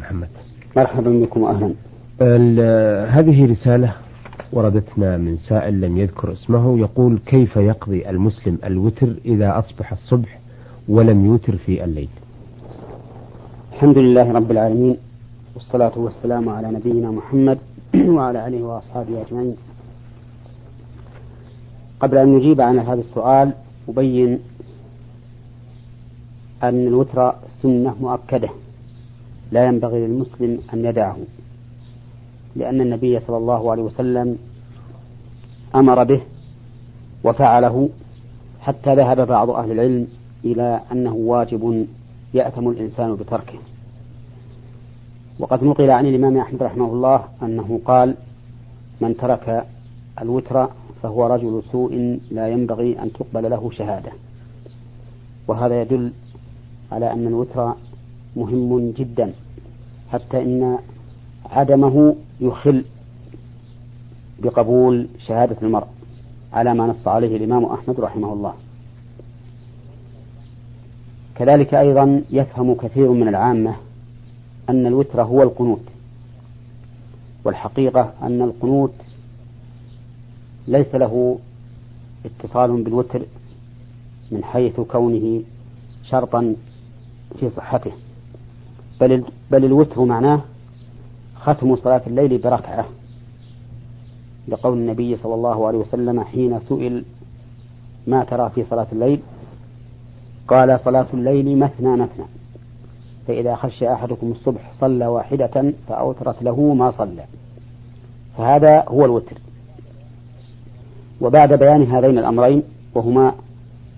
محمد. مرحبا بكم وأهلا. هذه رسالة وردتنا من سائل لم يذكر اسمه يقول كيف يقضي المسلم الوتر إذا أصبح الصبح ولم يوتر في الليل؟ الحمد لله رب العالمين والصلاة والسلام على نبينا محمد وعلى آله وأصحابه أجمعين. قبل أن نجيب عن هذا السؤال أبين أن الوتر سنة مؤكدة. لا ينبغي للمسلم أن يدعه لأن النبي صلى الله عليه وسلم أمر به وفعله حتى ذهب بعض أهل العلم إلى أنه واجب يأثم الإنسان بتركه. وقد نقل عن الإمام أحمد رحمه الله أنه قال من ترك الوتر فهو رجل سوء لا ينبغي أن تقبل له شهادة وهذا يدل على أن الوتر مهم جدا. حتى إن عدمه يخل بقبول شهادة المرء على ما نص عليه الإمام أحمد رحمه الله. كذلك أيضا يفهم كثير من العامة أن الوتر هو القنوت والحقيقة أن القنوت ليس له اتصال بالوتر من حيث كونه شرطا في صحته. بل بل الوتر معناه ختم صلاة الليل بركعة لقول النبي صلى الله عليه وسلم حين سئل ما ترى في صلاة الليل؟ قال صلاة الليل مثنى مثنى فإذا خشي أحدكم الصبح صلى واحدة فأوترت له ما صلى فهذا هو الوتر. وبعد بيان هذين الأمرين وهما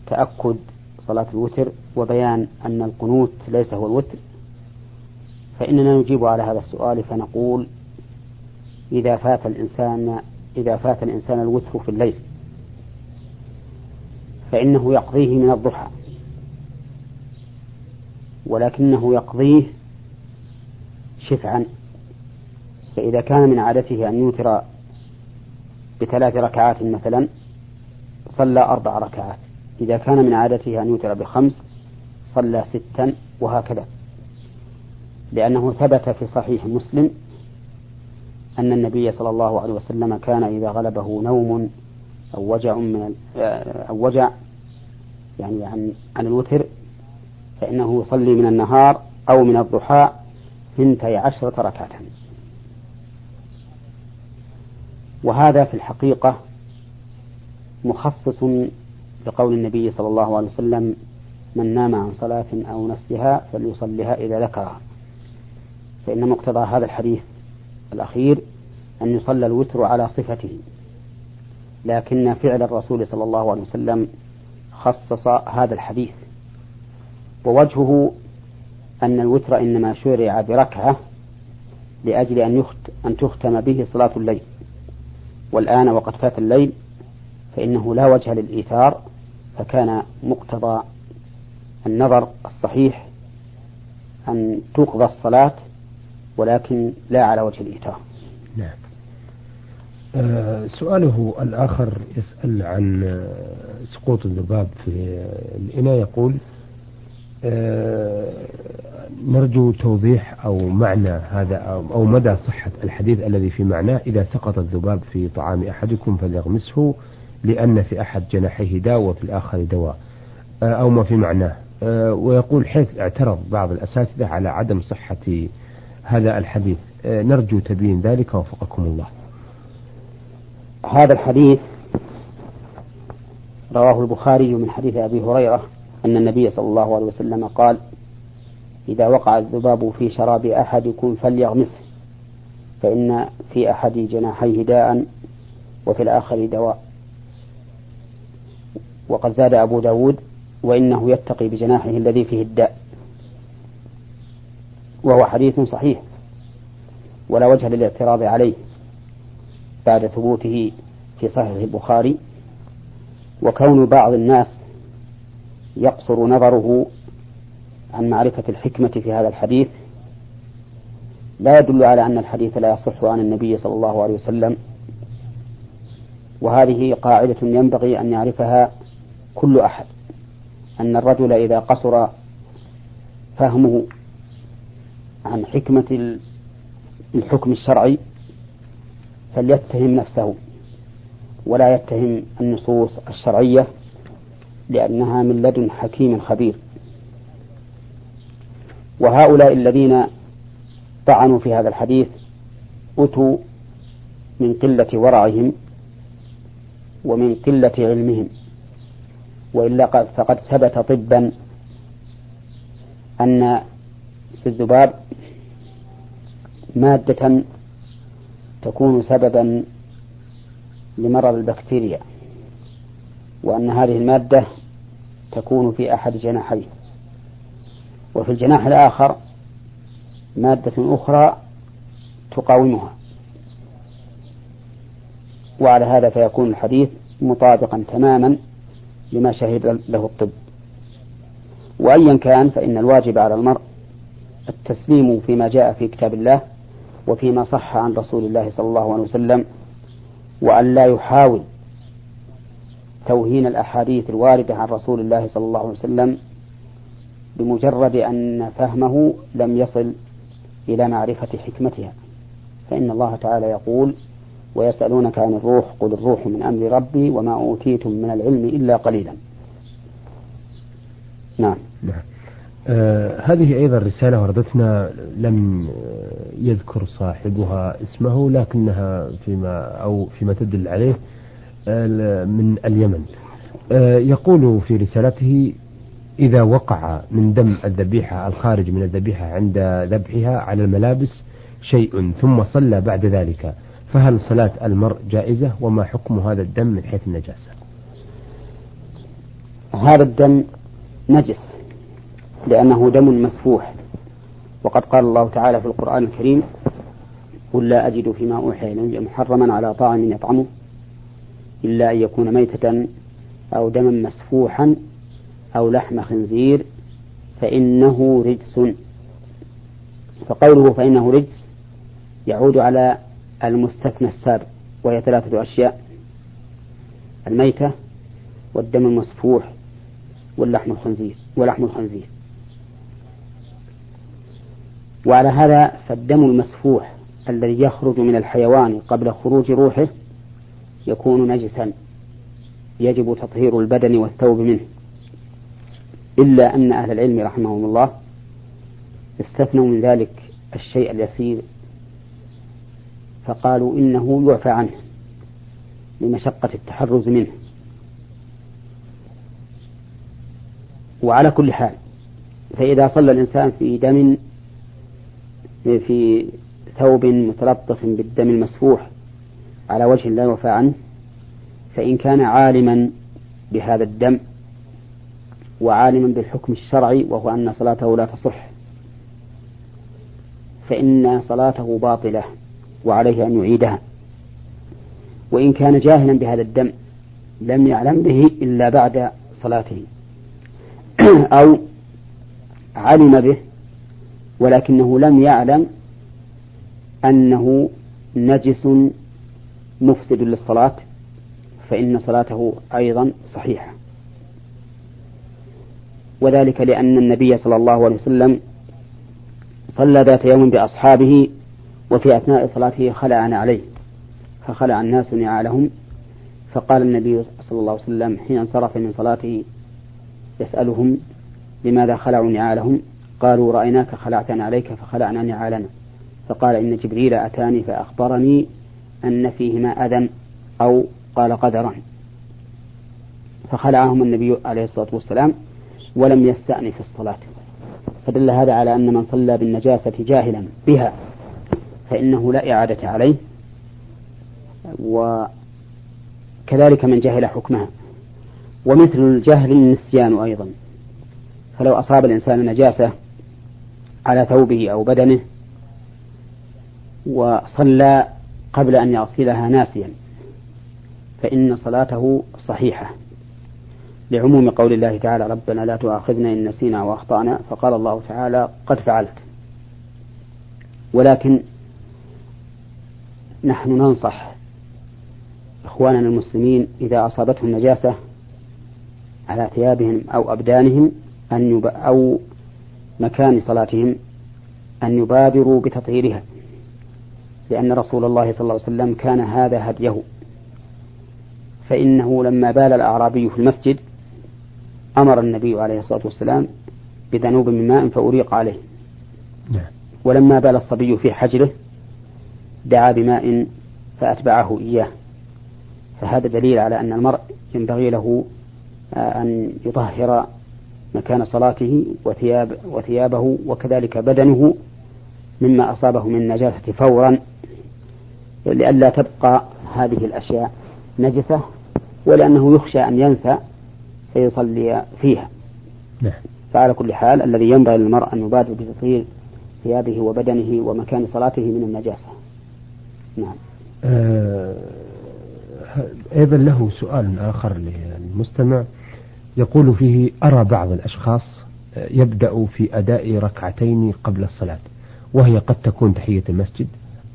تأكد صلاة الوتر وبيان أن القنوت ليس هو الوتر فإننا نجيب على هذا السؤال فنقول إذا فات الإنسان إذا فات الإنسان الوتر في الليل فإنه يقضيه من الضحى ولكنه يقضيه شفعا فإذا كان من عادته أن يوتر بثلاث ركعات مثلا صلى أربع ركعات إذا كان من عادته أن يوتر بخمس صلى ستا وهكذا. لأنه ثبت في صحيح مسلم أن النبي صلى الله عليه وسلم كان إذا غلبه نوم أو وجع من أو وجع يعني عن عن الوتر فإنه يصلي من النهار أو من الضحى ثنتي عشرة ركعة. وهذا في الحقيقة مخصص لقول النبي صلى الله عليه وسلم من نام عن صلاة أو نسيها فليصلها إذا ذكرها. فإن مقتضى هذا الحديث الأخير أن يصلى الوتر على صفته. لكن فعل الرسول صلى الله عليه وسلم خصص هذا الحديث. ووجهه أن الوتر إنما شرع بركعة لأجل أن, يخت أن تختم به صلاة الليل. والآن وقد فات الليل فإنه لا وجه للإيثار فكان مقتضى النظر الصحيح أن تقضى الصلاة ولكن لا على وجه الإيثار نعم. آه سؤاله الآخر يسأل عن آه، سقوط الذباب في الإناء. يقول آه نرجو توضيح أو معنى هذا أو مدى صحة الحديث الذي في معناه. إذا سقط الذباب في طعام أحدكم فليغمسه لأن في أحد جناحيه داء وفي الآخر دواء. آه، أو ما في معناه. آه، ويقول حيث اعترض بعض الأساتذة على عدم صحة هذا الحديث. آه، نرجو تبيين ذلك وفقكم الله. هذا الحديث رواه البخاري من حديث أبي هريرة أن النبي صلى الله عليه وسلم قال إذا وقع الذباب في شراب أحدكم فليغمسه فإن في أحد جناحيه داء وفي الآخر دواء. وقد زاد أبو داود وإنه يتقي بجناحه الذي فيه الداء. وهو حديث صحيح. ولا وجه للاعتراض عليه بعد ثبوته في صحيح البخاري. وكون بعض الناس يقصر نظره عن معرفة الحكمة في هذا الحديث لا يدل على أن الحديث لا يصح عن النبي صلى الله عليه وسلم. وهذه قاعدة ينبغي أن يعرفها كل أحد. أن الرجل إذا قصر فهمه عن حكمة الحكم الشرعي فليتهم نفسه ولا يتهم النصوص الشرعية لأنها من لدن حكيم خبير. وهؤلاء الذين طعنوا في هذا الحديث أتوا من قلة ورعهم ومن قلة علمهم. وإلا فقد ثبت طبا أن في الذباب مادة تكون سببا لمرض البكتيريا وأن هذه المادة تكون في أحد جناحيه. وفي الجناح الآخر مادة أخرى تقاومها. وعلى هذا فيكون الحديث مطابقا تماما لما شهد له الطب. وأيا كان فإن الواجب على المرء التسليم فيما جاء في كتاب الله وفيما صح عن رسول الله صلى الله عليه وسلم وأن لا يحاول توهين الأحاديث الواردة عن رسول الله صلى الله عليه وسلم بمجرد أن فهمه لم يصل إلى معرفة حكمتها. فإن الله تعالى يقول ويسألونك عن الروح قل الروح من أمر ربي وما أوتيتم من العلم إلا قليلا. نعم. نعم. هذه أيضا رسالة وردتنا لم يذكر صاحبها اسمه لكنها فيما أو فيما تدل عليه آه من اليمن. آه يقول في رسالته إذا وقع من دم الذبيحة الخارج من الذبيحة عند ذبحها على الملابس شيء ثم صلى بعد ذلك فهل صلاة المرء جائزة؟ وما حكم هذا الدم من حيث النجاسة؟ هذا الدم نجس. لأنه دم مسفوح. وقد قال الله تعالى في القرآن الكريم قل لا أجد فيما أوحي إلي محرما على طاعم يطعمه إلا أن يكون ميتة أو دما مسفوحا أو لحم خنزير فإنه رجس. فقوله فإنه رجس يعود على المستثنى السابق وهي ثلاثة أشياء الميتة والدم المسفوح واللحم الخنزير ولحم الخنزير. وعلى هذا فالدم المسفوح الذي يخرج من الحيوان قبل خروج روحه يكون نجسا يجب تطهير البدن والثوب منه. إلا أن أهل العلم رحمهم الله استثنوا من ذلك الشيء اليسير فقالوا إنه يعفى عنه لمشقة التحرز منه. وعلى كل حال فإذا صلى الإنسان في دم في ثوب متلطف بالدم المسفوح على وجه لا يعفى عنه فإن كان عالما بهذا الدم وعالما بالحكم الشرعي وهو أن صلاته لا تصح فإن صلاته باطلة وعليه أن يعيدها. وإن كان جاهلا بهذا الدم لم يعلم به إلا بعد صلاته أو علم به ولكنه لم يعلم أنه نجس مفسد للصلاة فإن صلاته أيضا صحيحة. وذلك لأن النبي صلى الله عليه وسلم صلى ذات يوم بأصحابه وفي أثناء صلاته خلع عليه فخلع الناس نعالهم. فقال النبي صلى الله عليه وسلم حين انصرف من صلاته يسألهم لماذا خلعوا نعالهم؟ قالوا رأيناك خلعتنا عليك فخلعنا نعالنا. فقال إن جبريل أتاني فأخبرني أن فيهما أذى أو قال قدرا. فخلعهم النبي عليه الصلاة والسلام ولم يستأنف الصلاة. فدل هذا على أن من صلى بالنجاسة جاهلا بها فإنه لا إعادة عليه. وكذلك من جهل حكمها. ومثل الجهل النسيان أيضا. فلو أصاب الإنسان نجاسة على ثوبه أو بدنه وصلى قبل أن يغسلها ناسيا فإن صلاته صحيحة لعموم قول الله تعالى ربنا لا تؤاخذنا إن نسينا وأخطأنا فقال الله تعالى قد فعلت ولكن نحن ننصح إخواننا المسلمين إذا أصابتهم نجاسة على ثيابهم أو أبدانهم أن. أو مكان صلاتهم أن يبادروا بتطهيرها لأن رسول الله صلى الله عليه وسلم كان هذا هديه. فإنه لما بال الأعرابي في المسجد أمر النبي عليه الصلاة والسلام بذنوب من ماء فأريق عليه. نعم. ولما بال الصبي في حجره دعا بماء فأتبعه إياه. فهذا دليل على أن المرء ينبغي له آه، أن يطهر مكان صلاته وثياب وثيابه وكذلك بدنه مما أصابه من النجاسة فورا لئلا تبقى هذه الأشياء نجسة ولأنه يخشى أن ينسى فيصلي فيها. نعم. فعلى كل حال الذي ينبغي للمرء أن يبادر بتطهير ثيابه وبدنه ومكان صلاته من النجاسة. نعم. آه أيضا له سؤال آخر للمستمع. يقول فيه أرى بعض الأشخاص آه، يبدأ في أداء ركعتين قبل الصلاة وهي قد تكون تحية المسجد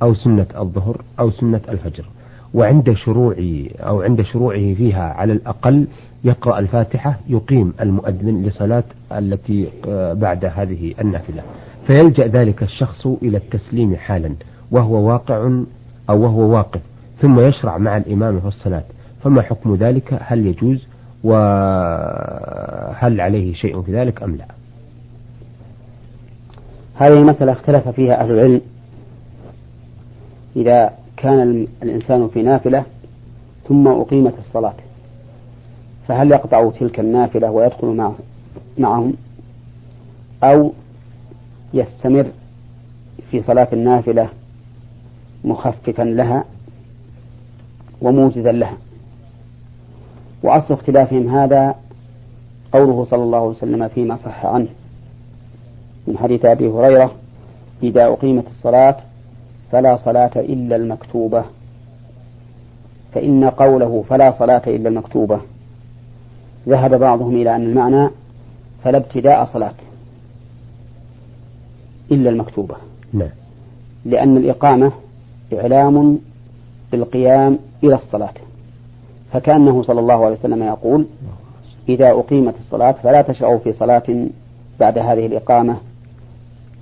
أو سنة الظهر أو سنة الفجر وعند شروع أو عند شروعه فيها على الأقل يقرأ الفاتحة يقيم المؤذن لصلاة التي آه، بعد هذه النافلة. فيلجأ ذلك الشخص إلى التسليم حالا وهو واقع أو وهو واقف ثم يشرع مع الإمام في الصلاة. فما حكم ذلك؟ هل يجوز؟ وهل عليه شيء في ذلك أم لا؟ هذه المسألة اختلف فيها أهل العلم. إذا كان الإنسان في نافلة ثم أقيمت الصلاة فهل يقطع تلك النافلة ويدخل مع معهم؟ أو يستمر في صلاة النافلة مخففا لها وموجزا لها؟ وأصل اختلافهم هذا قوله صلى الله عليه وسلم فيما صح عنه. من حديث أبي هريرة إذا أقيمت الصلاة فلا صلاة إلا المكتوبة. فإن قوله فلا صلاة إلا المكتوبة ذهب بعضهم إلى أن المعنى فلا ابتداء صلاة إلا المكتوبة. نعم. لأن الإقامة إعلام بالقيام إلى الصلاة. فكأنه صلى الله عليه وسلم يقول إذا أقيمت الصلاة فلا تشرعوا في صلاة بعد هذه الإقامة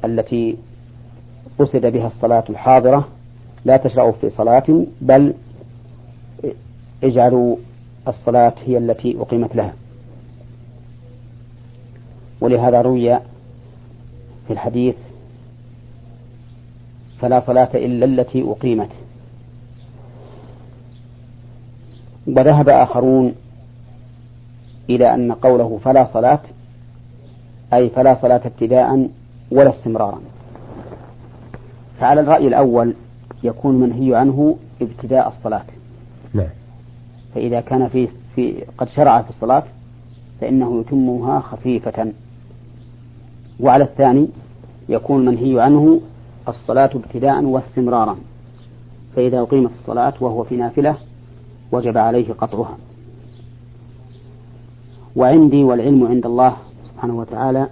التي قصد بها الصلاة الحاضرة لا تشرعوا في صلاة بل اجعلوا الصلاة هي التي أقيمت لها. ولهذا روي في الحديث فلا صلاة إلا التي أقيمت. وذهب آخرون إلى أن قوله فلا صلاة أي فلا صلاة ابتداء ولا استمرارا. فعلى الرأي الأول يكون منهي عنه ابتداء الصلاة. نعم. فإذا كان في, في قد شرع في الصلاة فإنه يتمها خفيفة. وعلى الثاني يكون منهي عنه الصلاة ابتداء واستمرارا. فإذا أقيمت الصلاة وهو في نافلة وجب عليه قطعها. وعندي والعلم عند الله سبحانه وتعالى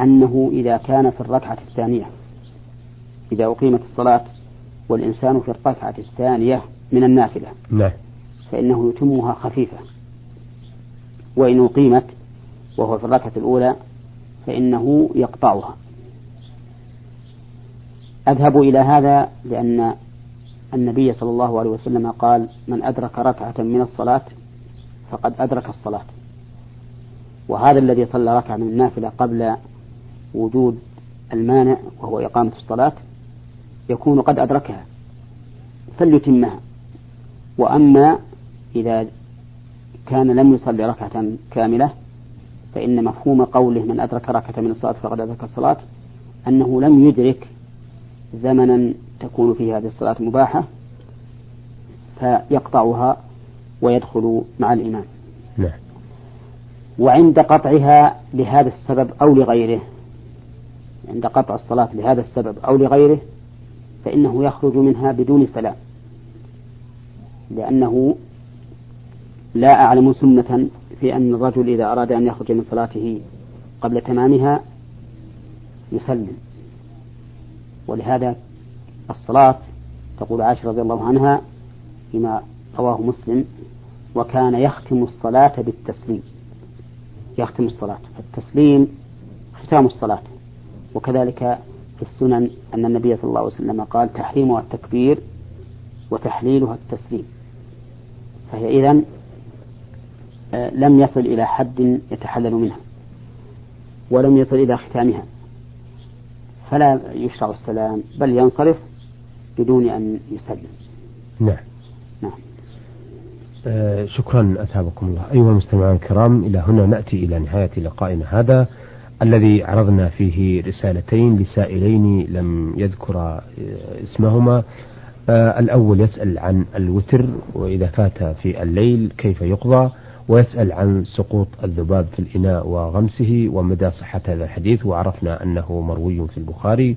أنه إذا كان في الركعة الثانية إذا أقيمت الصلاة والإنسان في الركعة الثانية من النافلة نعم. فإنه يتمها خفيفة. وإن أقيمت وهو في الركعة الأولى فإنه يقطعها. أذهب إلى هذا لأن النبي صلى الله عليه وسلم قال من أدرك ركعة من الصلاة فقد أدرك الصلاة. وهذا الذي صلى ركعة من النافلة قبل وجود المانع وهو إقامة الصلاة يكون قد أدركها فليتمها. وأما إذا كان لم يصلي ركعة كاملة فإن مفهوم قوله من أدرك ركعة من الصلاة فقد أدرك الصلاة أنه لم يدرك زمنا تكون فيه هذه الصلاة مباحة فيقطعها ويدخل مع الإمام. نعم. وعند قطعها لهذا السبب أو لغيره عند قطع الصلاة لهذا السبب أو لغيره فإنه يخرج منها بدون سلام. لأنه لا أعلم سنة في أن الرجل إذا أراد أن يخرج من صلاته قبل تمامها يسلم. ولهذا الصلاة تقول عائشة رضي الله عنها فيما رواه مسلم وكان يختم الصلاة بالتسليم. يختم الصلاة. فالتسليم ختام الصلاة. وكذلك في السنن أن النبي صلى الله عليه وسلم قال تحريمها التكبير وتحليلها التسليم. فهي إذن آه، لم يصل إلى حد يتحلل منها ولم يصل إلى ختامها. فلا يشرع السلام بل ينصرف بدون أن يسلم نعم. نعم. آه شكرا أثابكم الله. أيها المستمعون الكرام إلى هنا نأتي إلى نهاية لقائنا هذا الذي عرضنا فيه رسالتين لسائلين لم يذكر آه، اسمهما. آه الأول يسأل عن الوتر وإذا فات في الليل كيف يقضى؟ ويسأل عن سقوط الذباب في الإناء وغمسه ومدى صحة هذا الحديث وعرفنا أنه مروي في البخاري.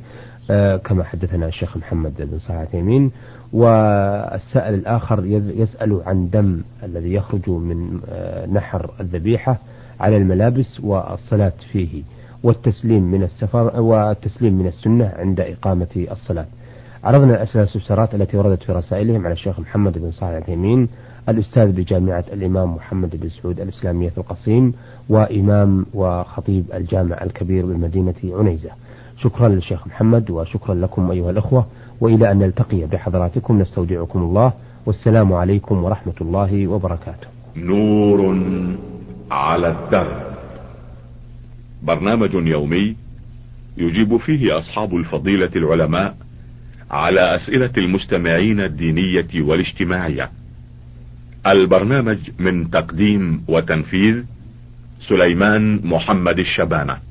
كما حدثنا الشيخ محمد بن صالح عثيمين والسائل الآخر يسأل عن دم الذي يخرج من آه نحر الذبيحة على الملابس والصلاة فيه والتسليم من السفر والتسليم من السنة عند إقامة الصلاة. عرضنا الأسئلة والاستفسارات التي وردت في رسائلهم على الشيخ محمد بن صالح العثيمين الأستاذ بجامعة الإمام محمد بن سعود الإسلامية في القصيم وإمام وخطيب الجامع الكبير بمدينة عنيزة شكرا للشيخ محمد وشكرا لكم أيها الأخوة وإلى أن نلتقي بحضراتكم نستودعكم الله والسلام عليكم ورحمة الله وبركاته. نور على الدرب. برنامج يومي يجيب فيه أصحاب الفضيلة العلماء على أسئلة المستمعين الدينية والاجتماعية. البرنامج من تقديم وتنفيذ سليمان محمد الشبانة.